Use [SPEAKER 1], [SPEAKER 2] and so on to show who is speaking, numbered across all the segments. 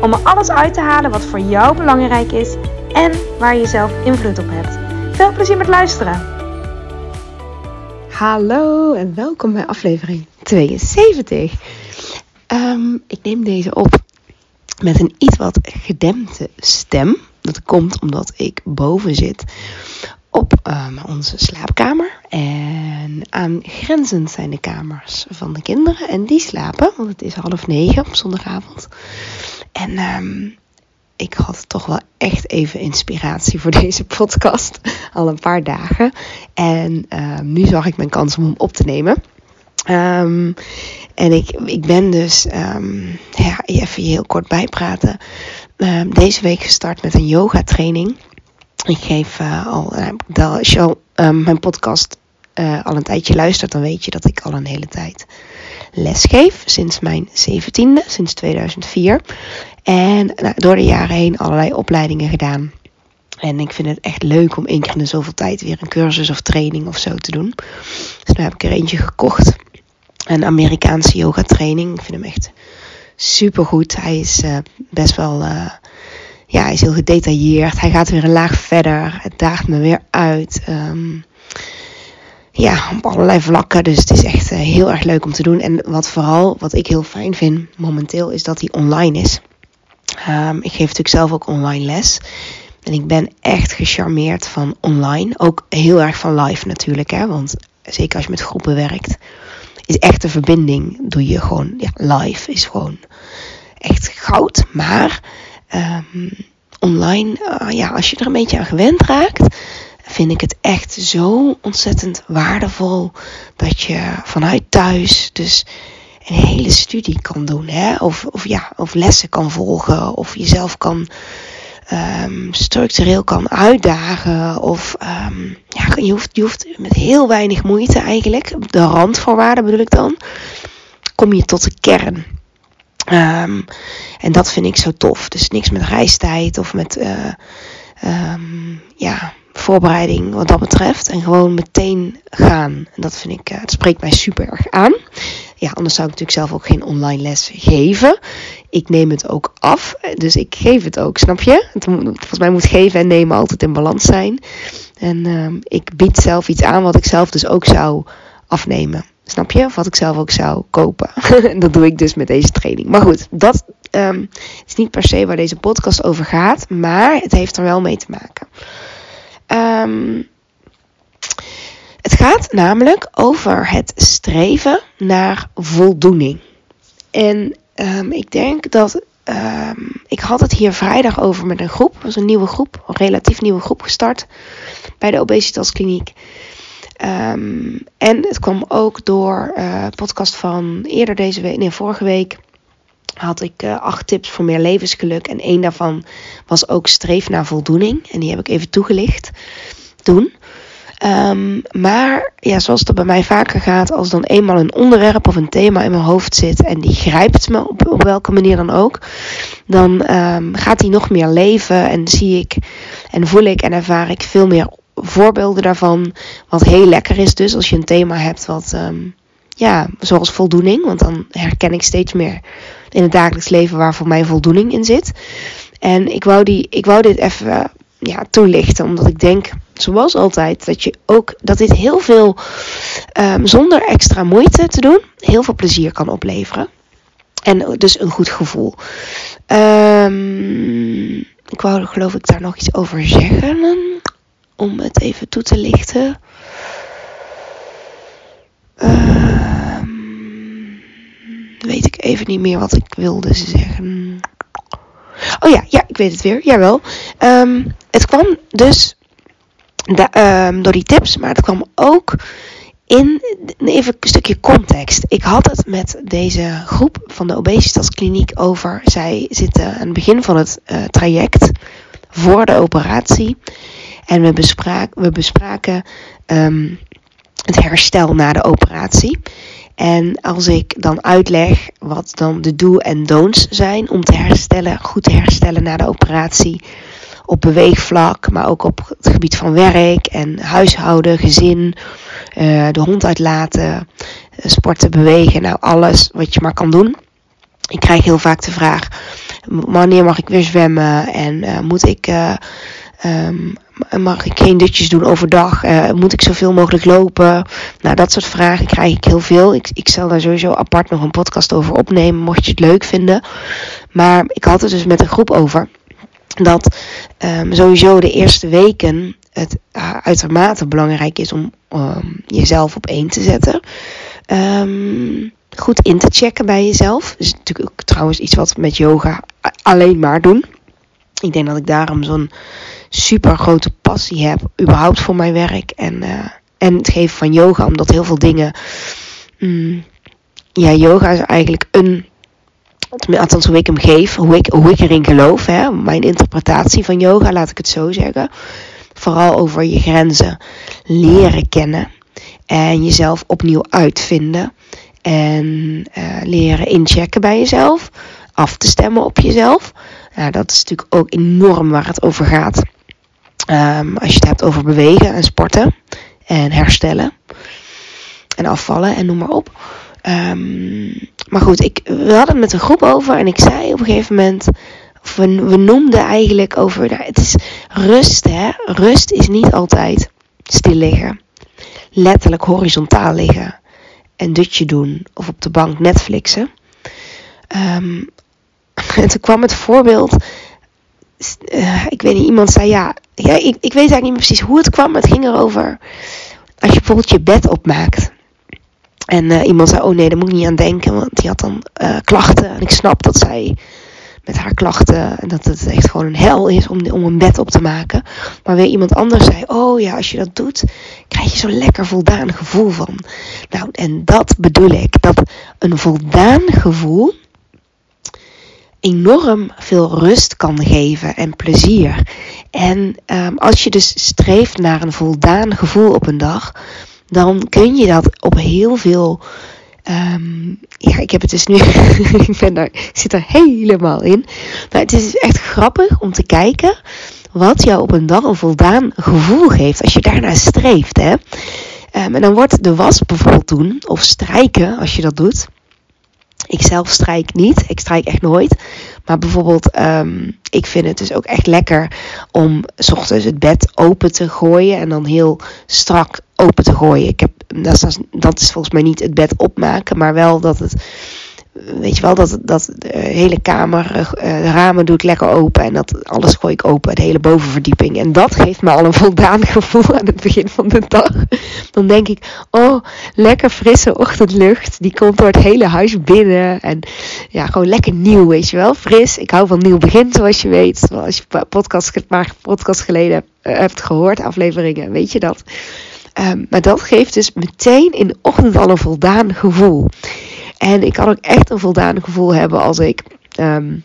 [SPEAKER 1] om er alles uit te halen wat voor jou belangrijk is en waar je zelf invloed op hebt. Veel plezier met luisteren!
[SPEAKER 2] Hallo en welkom bij aflevering 72. Ehm, ik neem deze op met een iets wat gedempte stem. Dat komt omdat ik boven zit op um, onze slaapkamer. En aangrenzend zijn de kamers van de kinderen. En die slapen, want het is half negen op zondagavond. En um, ik had toch wel echt even inspiratie voor deze podcast. Al een paar dagen. En um, nu zag ik mijn kans om hem op te nemen. Um, en ik, ik ben dus, ja, even heel kort bijpraten. Deze week gestart met een yoga training. Ik geef uh, al, uh, als je al mijn podcast uh, al een tijdje luistert, dan weet je dat ik al een hele tijd les geef. Sinds mijn zeventiende, sinds 2004. En nou, door de jaren heen allerlei opleidingen gedaan. En ik vind het echt leuk om één keer in zoveel tijd weer een cursus of training of zo te doen. Dus nu heb ik er eentje gekocht. Een Amerikaanse yoga training. Ik vind hem echt super goed. Hij is uh, best wel. Uh, ja, hij is heel gedetailleerd. Hij gaat weer een laag verder. Het daagt me weer uit. Um, ja, op allerlei vlakken. Dus het is echt uh, heel erg leuk om te doen. En wat vooral, wat ik heel fijn vind momenteel, is dat hij online is. Um, ik geef natuurlijk zelf ook online les. En ik ben echt gecharmeerd van online. Ook heel erg van live natuurlijk. Hè? Want zeker als je met groepen werkt. Is echt de verbinding. Doe je gewoon. Ja, live is gewoon echt goud. Maar um, online. Uh, ja, als je er een beetje aan gewend raakt. Vind ik het echt zo ontzettend waardevol. Dat je vanuit thuis. Dus een hele studie kan doen. Hè? Of, of, ja, of lessen kan volgen. Of jezelf kan um, structureel kan uitdagen. Of um, ja, je hoeft, je hoeft met heel weinig moeite eigenlijk. De randvoorwaarden bedoel ik dan. Kom je tot de kern. Um, en dat vind ik zo tof. Dus niks met reistijd of met uh, ja, voorbereiding wat dat betreft. En gewoon meteen gaan. En dat vind ik, dat spreekt mij super erg aan. Ja, anders zou ik natuurlijk zelf ook geen online les geven. Ik neem het ook af, dus ik geef het ook, snap je? Volgens mij moet geven en nemen altijd in balans zijn. En uh, ik bied zelf iets aan wat ik zelf dus ook zou afnemen. Snap je? Of wat ik zelf ook zou kopen. dat doe ik dus met deze training. Maar goed, dat um, is niet per se waar deze podcast over gaat. Maar het heeft er wel mee te maken. Um, het gaat namelijk over het streven naar voldoening. En um, ik denk dat. Um, ik had het hier vrijdag over met een groep. Dat was een nieuwe groep, een relatief nieuwe groep gestart bij de obesitaskliniek. Um, en het kwam ook door uh, podcast van eerder deze week, nee, vorige week. Had ik uh, acht tips voor meer levensgeluk. En één daarvan was ook streef naar voldoening. En die heb ik even toegelicht toen. Um, maar ja, zoals het bij mij vaker gaat, als dan eenmaal een onderwerp of een thema in mijn hoofd zit en die grijpt me op, op welke manier dan ook, dan um, gaat die nog meer leven en zie ik en voel ik en ervaar ik veel meer voorbeelden daarvan. Wat heel lekker is dus als je een thema hebt wat, um, ja, zoals voldoening, want dan herken ik steeds meer in het dagelijks leven waar voor mij voldoening in zit. En ik wou, die, ik wou dit even ja, toelichten, omdat ik denk zoals altijd, dat je ook dat dit heel veel um, zonder extra moeite te doen, heel veel plezier kan opleveren. En dus een goed gevoel. Um, ik wou geloof ik daar nog iets over zeggen. Om het even toe te lichten. Um, weet ik even niet meer wat ik wilde zeggen. Oh ja, ja, ik weet het weer. Jawel. Um, het kwam dus um, door die tips, maar het kwam ook in even een stukje context. Ik had het met deze groep van de obesitaskliniek over. Zij zitten aan het begin van het uh, traject voor de operatie. En we, bespraken, we bespraken ehm, het herstel na de operatie. En als ik dan uitleg wat dan de do- en don'ts zijn om te herstellen, goed te herstellen na de operatie. Op beweegvlak, maar ook op het gebied van werk en huishouden, gezin, uh, de hond uitlaten, sporten, bewegen. Nou, alles wat je maar kan doen. Ik krijg heel vaak de vraag: wanneer mag ik weer zwemmen? En uh, moet ik. Um, mag ik geen dutjes doen overdag? Uh, moet ik zoveel mogelijk lopen? Nou, dat soort vragen krijg ik heel veel. Ik, ik zal daar sowieso apart nog een podcast over opnemen, mocht je het leuk vinden. Maar ik had het dus met een groep over. Dat um, sowieso de eerste weken het uh, uitermate belangrijk is om um, jezelf op één te zetten. Um, goed in te checken bij jezelf. Dat is natuurlijk ook trouwens iets wat we met yoga alleen maar doen. Ik denk dat ik daarom zo'n super grote passie heb, überhaupt voor mijn werk en, uh, en het geven van yoga, omdat heel veel dingen. Mm, ja, yoga is eigenlijk een. Althans, hoe ik hem geef, hoe ik, hoe ik erin geloof, hè, mijn interpretatie van yoga, laat ik het zo zeggen. Vooral over je grenzen leren kennen en jezelf opnieuw uitvinden. En uh, leren inchecken bij jezelf, af te stemmen op jezelf. Nou, dat is natuurlijk ook enorm waar het over gaat. Um, als je het hebt over bewegen en sporten en herstellen en afvallen en noem maar op. Um, maar goed, ik, we hadden het met een groep over en ik zei op een gegeven moment, of we, noemden eigenlijk over, nou, het is rust hè. Rust is niet altijd stil liggen. Letterlijk horizontaal liggen en dutje doen of op de bank Netflixen. Um, en toen kwam het voorbeeld, uh, ik weet niet, iemand zei ja, ja ik, ik weet eigenlijk niet meer precies hoe het kwam, maar het ging erover als je bijvoorbeeld je bed opmaakt. En uh, iemand zei, oh nee, daar moet ik niet aan denken, want die had dan uh, klachten. En ik snap dat zij met haar klachten, en dat het echt gewoon een hel is om, om een bed op te maken. Maar weer iemand anders zei, oh ja, als je dat doet, krijg je zo'n lekker voldaan gevoel van. Nou, en dat bedoel ik, dat een voldaan gevoel enorm veel rust kan geven en plezier. En um, als je dus streeft naar een voldaan gevoel op een dag, dan kun je dat op heel veel. Um, ja, ik heb het dus nu. ik ben daar, zit er helemaal in. Maar het is echt grappig om te kijken wat jou op een dag een voldaan gevoel geeft. Als je daarnaar streeft. Hè? Um, en dan wordt de was bijvoorbeeld doen, of strijken als je dat doet. Ik zelf strijk niet. Ik strijk echt nooit. Maar bijvoorbeeld, um, ik vind het dus ook echt lekker om s ochtends het bed open te gooien. En dan heel strak open te gooien. Ik heb, dat, is, dat is volgens mij niet het bed opmaken. Maar wel dat het weet je wel, dat, dat de hele kamer, uh, de ramen doe ik lekker open en dat alles gooi ik open, de hele bovenverdieping. En dat geeft me al een voldaan gevoel aan het begin van de dag. Dan denk ik, oh, lekker frisse ochtendlucht, die komt door het hele huis binnen. En ja, gewoon lekker nieuw, weet je wel, fris. Ik hou van nieuw begin, zoals je weet. Als je podcast, paar podcast geleden hebt gehoord, afleveringen, weet je dat. Um, maar dat geeft dus meteen in de ochtend al een voldaan gevoel. En ik kan ook echt een voldaan gevoel hebben als ik um,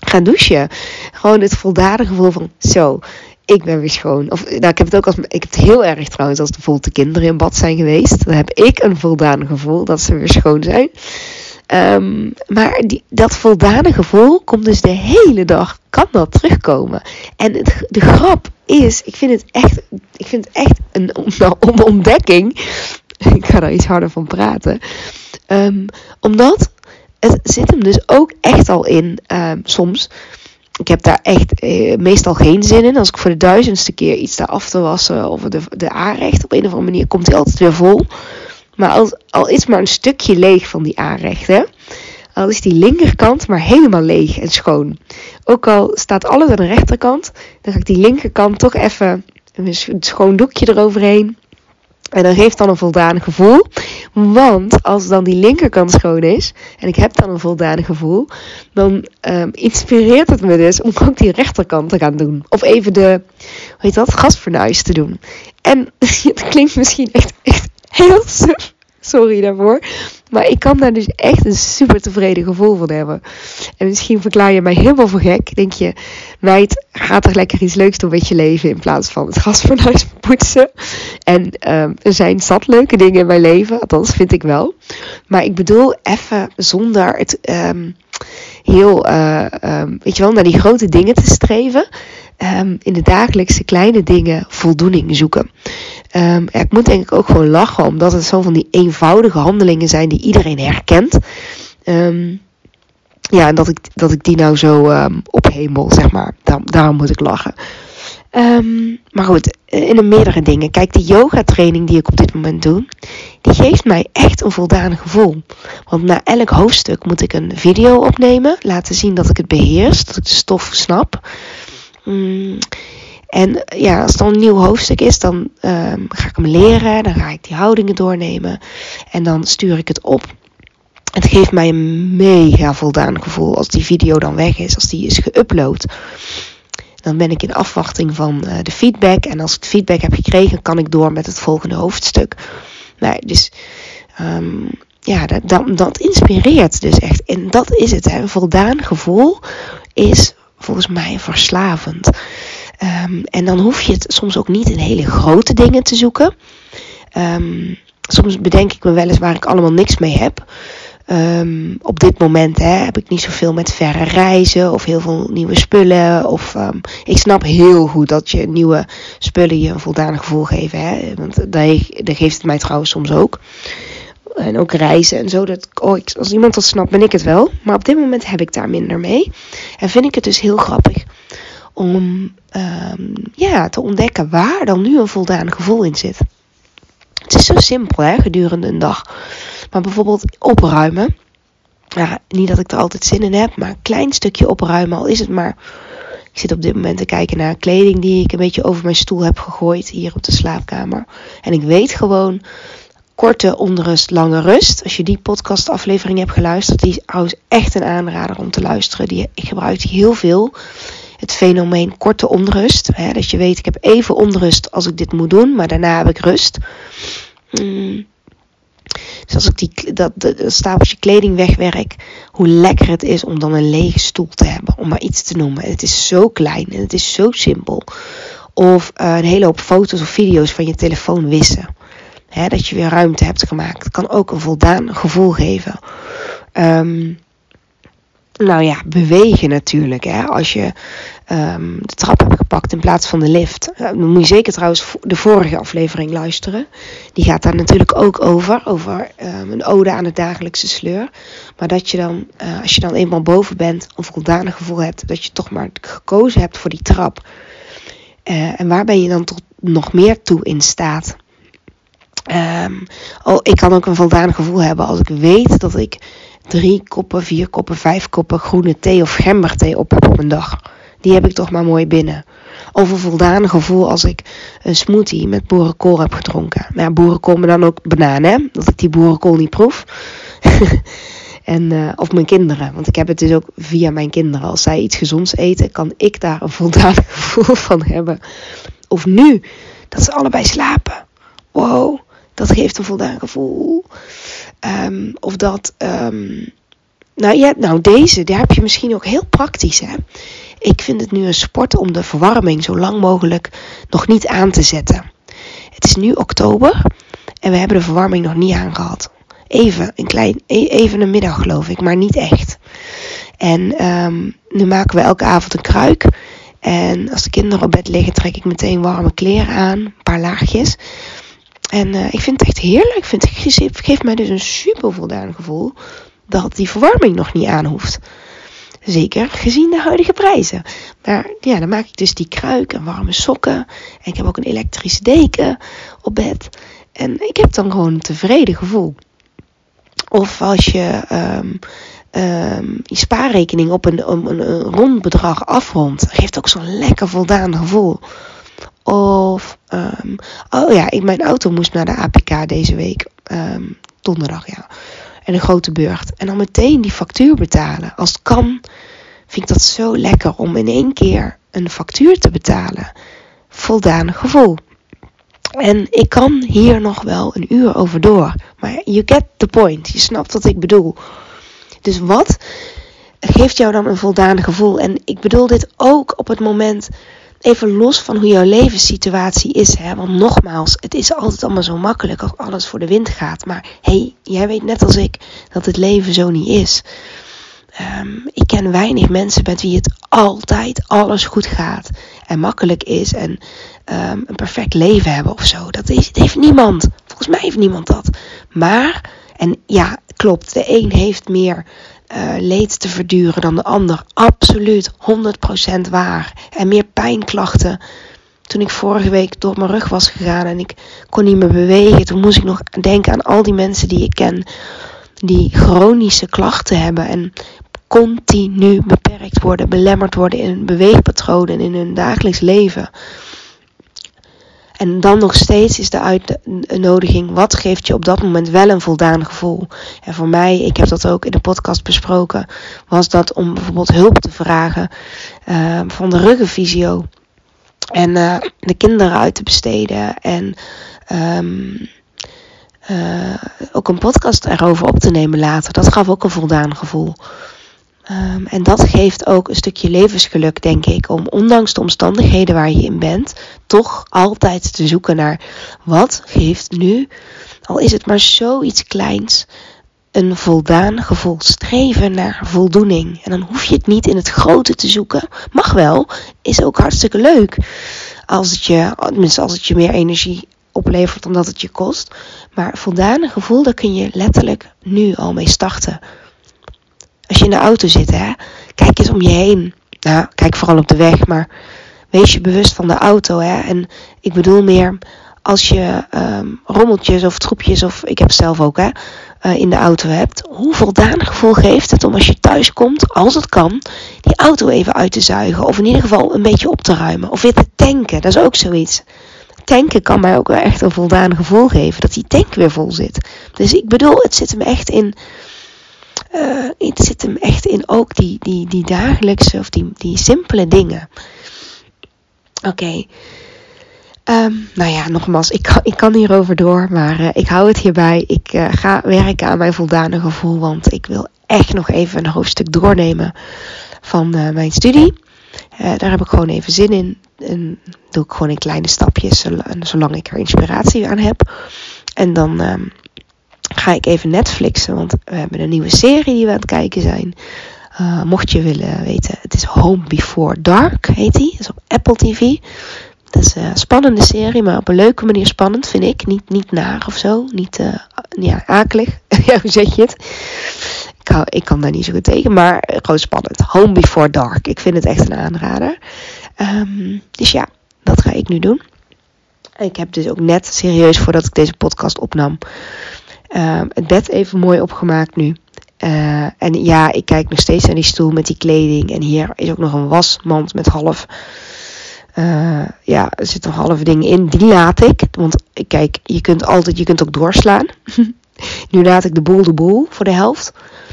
[SPEAKER 2] ga douchen. Gewoon het voldane gevoel van zo, ik ben weer schoon. Of nou, ik heb het ook als ik heb het heel erg trouwens als bijvoorbeeld de kinderen in bad zijn geweest. Dan heb ik een voldaan gevoel dat ze weer schoon zijn. Um, maar die, dat voldane gevoel komt dus de hele dag, kan dat terugkomen. En de grap is, ik vind het echt, ik vind het echt een, nou, een ontdekking. Ik ga daar iets harder van praten. Um, omdat het zit hem dus ook echt al in um, soms. Ik heb daar echt eh, meestal geen zin in. Als ik voor de duizendste keer iets daar af te wassen of de, de aanrecht op een of andere manier komt hij altijd weer vol. Maar als, al is maar een stukje leeg van die aanrecht, hè. Al is die linkerkant maar helemaal leeg en schoon. Ook al staat alles aan de rechterkant, dan ga ik die linkerkant toch even een schoon doekje eroverheen. En dat geeft dan een voldaan gevoel. Want als dan die linkerkant schoon is en ik heb dan een voldaan gevoel, dan um, inspireert het me dus om ook die rechterkant te gaan doen. Of even de, hoe heet dat, gasfornuis te doen. En het klinkt misschien echt, echt heel suf. Sorry daarvoor. Maar ik kan daar dus echt een super tevreden gevoel van hebben. En misschien verklaar je mij helemaal voor gek. Denk je, meid, ga toch lekker iets leuks doen met je leven in plaats van het gasfornuis poetsen. En um, er zijn zat leuke dingen in mijn leven, althans vind ik wel. Maar ik bedoel even zonder het um, heel, uh, um, weet je wel, naar die grote dingen te streven. In de dagelijkse kleine dingen voldoening zoeken. Um, ja, ik moet denk ik ook gewoon lachen, omdat het zo van die eenvoudige handelingen zijn die iedereen herkent. Um, ja, en dat ik, dat ik die nou zo um, ophemel, zeg maar. Daar, daarom moet ik lachen. Um, maar goed, in de meerdere dingen. Kijk, de yoga training die ik op dit moment doe, die geeft mij echt een voldaan gevoel. Want na elk hoofdstuk moet ik een video opnemen, laten zien dat ik het beheers, dat ik de stof snap. Mm, en ja, als het dan een nieuw hoofdstuk is, dan um, ga ik hem leren, dan ga ik die houdingen doornemen en dan stuur ik het op. Het geeft mij een mega voldaan gevoel als die video dan weg is, als die is geüpload. Dan ben ik in afwachting van uh, de feedback. En als ik feedback heb gekregen, kan ik door met het volgende hoofdstuk. Nou, dus um, ja, dat, dat, dat, inspireert dus echt. En dat is het. Hè. Een voldaan gevoel is volgens mij verslavend. Um, en dan hoef je het soms ook niet in hele grote dingen te zoeken. Um, soms bedenk ik me wel eens waar ik allemaal niks mee heb. Um, op dit moment hè, heb ik niet zoveel met verre reizen of heel veel nieuwe spullen. Of ik snap heel goed dat je nieuwe spullen je een voldaan gevoel geven. Hè, want dat, geeft het mij trouwens soms ook. En ook reizen en zo. Dat, oh, als iemand dat snapt, ben ik het wel. Maar op dit moment heb ik daar minder mee. En vind ik het dus heel grappig om um, ja, te ontdekken waar dan nu een voldaan gevoel in zit. Het is zo simpel hè, gedurende een dag. Maar bijvoorbeeld opruimen. Ja, niet dat ik er altijd zin in heb, maar een klein stukje opruimen. Al is het maar. Ik zit op dit moment te kijken naar kleding die ik een beetje over mijn stoel heb gegooid hier op de slaapkamer. En ik weet gewoon, korte onrust, lange rust. Als je die podcastaflevering hebt geluisterd, die is echt een aanrader om te luisteren. Die, ik gebruik heel veel. Het fenomeen korte onrust. Hè, dat je weet, ik heb even onrust als ik dit moet doen, maar daarna heb ik rust. Mm. Dus als ik die, dat, dat stapeltje kleding wegwerk, hoe lekker het is om dan een lege stoel te hebben. Om maar iets te noemen. En het is zo klein en het is zo simpel. Of uh, een hele hoop foto's of video's van je telefoon wissen. Hè, dat je weer ruimte hebt gemaakt. kan ook een voldaan gevoel geven. Um, nou ja, bewegen natuurlijk. Hè. Als je um, de trap hebt gepakt in plaats van de lift. Uh, dan moet je zeker trouwens de vorige aflevering luisteren. Die gaat daar natuurlijk ook over. Over um, een ode aan het dagelijkse sleur. Maar dat je dan, uh, als je dan eenmaal boven bent, een voldane gevoel hebt. Dat je toch maar gekozen hebt voor die trap. Uh, en waar ben je dan tot nog meer toe in staat? Um, oh, ik kan ook een voldaan gevoel hebben als ik weet dat ik drie koppen, vier koppen, vijf koppen groene thee of gemberthee op op een dag. Die heb ik toch maar mooi binnen. Of een voldane gevoel als ik een smoothie met boerenkool heb gedronken. Nou, boerenkool, maar dan ook bananen, hè? Dat ik die boerenkool niet proef. en, uh, of mijn kinderen. Want ik heb het dus ook via mijn kinderen. Als zij iets gezonds eten, kan ik daar een voldane gevoel van hebben. Of nu, dat ze allebei slapen. Wow, dat geeft een voldaan gevoel. Um, of dat. Um, nou ja, nou deze, daar heb je misschien ook heel praktisch. Hè? Ik vind het nu een sport om de verwarming zo lang mogelijk nog niet aan te zetten. Het is nu oktober en we hebben de verwarming nog niet aangehad. Even een klein, e-, even een middag geloof ik, maar niet echt. En um, nu maken we elke avond een kruik. En als de kinderen op bed liggen, trek ik meteen warme kleren aan, een paar laagjes. En uh, ik vind het echt heerlijk. Ik vind het geeft mij dus een super voldaan gevoel dat die verwarming nog niet aan hoeft. Zeker gezien de huidige prijzen. Maar ja, dan maak ik dus die kruik en warme sokken. En ik heb ook een elektrische deken op bed. En ik heb dan gewoon een tevreden gevoel. Of als je um, um, je spaarrekening op een, een, een rond bedrag afrondt, geeft ook zo'n lekker voldaan gevoel. Of, um, oh ja, ik, mijn auto moest naar de APK deze week. Um, donderdag, ja. En een grote beurt. En dan meteen die factuur betalen. Als het kan, vind ik dat zo lekker om in één keer een factuur te betalen. Voldaan gevoel. En ik kan hier nog wel een uur over door. Maar you get the point. Je snapt wat ik bedoel. Dus wat geeft jou dan een voldaan gevoel? En ik bedoel dit ook op het moment, even los van hoe jouw levenssituatie is. Hè? Want nogmaals, het is altijd allemaal zo makkelijk als alles voor de wind gaat. Maar hey, jij weet net als ik dat het leven zo niet is. Ehm, ik ken weinig mensen met wie het altijd alles goed gaat en makkelijk is en ehm, een perfect leven hebben of zo. Dat is, heeft niemand. Volgens mij heeft niemand dat. Maar, en ja, klopt, de een heeft meer uh, leed te verduren dan de ander. Absoluut, 100% waar. En meer pijnklachten. Toen ik vorige week door mijn rug was gegaan en ik kon niet meer bewegen, toen moest ik nog denken aan al die mensen die ik ken die chronische klachten hebben en continu beperkt worden, belemmerd worden in hun beweegpatronen en in hun dagelijks leven. En dan nog steeds is de uitnodiging, wat geeft je op dat moment wel een voldaan gevoel? En voor mij, ik heb dat ook in de podcast besproken, was dat om bijvoorbeeld hulp te vragen uh, van de ruggenfysio. En uh, de kinderen uit te besteden. En um, uh, ook een podcast erover op te nemen later. Dat gaf ook een voldaan gevoel. Um, en dat geeft ook een stukje levensgeluk, denk ik, om ondanks de omstandigheden waar je in bent, toch altijd te zoeken naar wat geeft nu, al is het maar zoiets kleins, een voldaan gevoel. Streven naar voldoening. En dan hoef je het niet in het grote te zoeken. Mag wel, is ook hartstikke leuk. Als het je, tenminste als het je meer energie oplevert dan dat het je kost. Maar voldaan gevoel, daar kun je letterlijk nu al mee starten. Als je in de auto zit, hè, kijk eens om je heen. Nou, kijk vooral op de weg, maar wees je bewust van de auto. Hè. En ik bedoel meer als je um, rommeltjes of troepjes, of ik heb zelf ook, hè, uh, in de auto hebt. Hoe voldaan gevoel geeft het om als je thuis komt, als het kan, die auto even uit te zuigen. Of in ieder geval een beetje op te ruimen. Of weer te tanken, dat is ook zoiets. Tanken kan mij ook wel echt een voldaan gevoel geven, dat die tank weer vol zit. Dus ik bedoel, het zit hem echt in uh, het zit hem echt in ook die, die, die dagelijkse of die, die simpele dingen. Oké. Um, nou ja, nogmaals, ik kan, ik kan hierover door, maar uh, ik hou het hierbij. Ik uh, ga werken aan mijn voldane gevoel, want ik wil echt nog even een hoofdstuk doornemen van mijn studie. daar heb ik gewoon even zin in. En doe ik gewoon in kleine stapjes, zolang ik er inspiratie aan heb. En dan um, ga ik even Netflixen, want we hebben een nieuwe serie die we aan het kijken zijn. Uh, mocht je willen weten, het is Home Before Dark, heet die. Dat is op Apple TV. Dat is een spannende serie, maar op een leuke manier spannend, vind ik. Niet, niet naar of zo, niet uh, ja, akelig. ja, hoe zeg je het? Ik, hou, ik kan daar niet zo goed tegen, maar gewoon spannend. Home Before Dark. Ik vind het echt een aanrader. Um, dus ja, dat ga ik nu doen. Ik heb dus ook net, serieus voordat ik deze podcast opnam, uh, het bed even mooi opgemaakt nu. Uh, en ja, ik kijk nog steeds naar die stoel met die kleding. En hier is ook nog een wasmand met half. Uh, ja, er zitten nog halve dingen in. Die laat ik. Want kijk, je kunt altijd, je kunt ook doorslaan. nu laat ik de boel de boel voor de helft.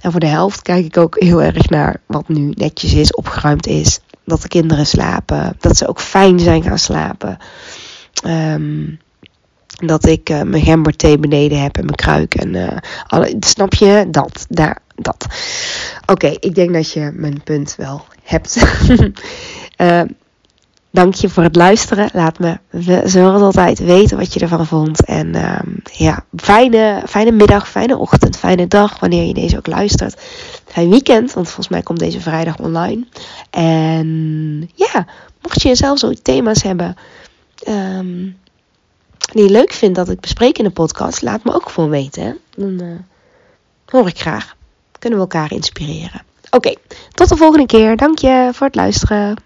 [SPEAKER 2] En voor de helft kijk ik ook heel erg naar wat nu netjes is, opgeruimd is. Dat de kinderen slapen. Dat ze ook fijn zijn gaan slapen. Um, dat ik uh, mijn gemberthee beneden heb en mijn kruik. En uh, alle, snap je? Dat, daar, dat. Oké, ik denk dat je mijn punt wel hebt. uh, dank je voor het luisteren. Laat me zoals altijd weten wat je ervan vond. En um, ja, fijne, fijne middag, fijne ochtend, fijne dag wanneer je deze ook luistert. Fijn weekend, want volgens mij komt deze vrijdag online. En ja, mocht je zelf zo thema's hebben... Um, die leuk vindt dat ik bespreek in de podcast, laat me ook gewoon weten. Dan uh, hoor ik graag. Kunnen we elkaar inspireren. Oké, tot de volgende keer. Dank je voor het luisteren.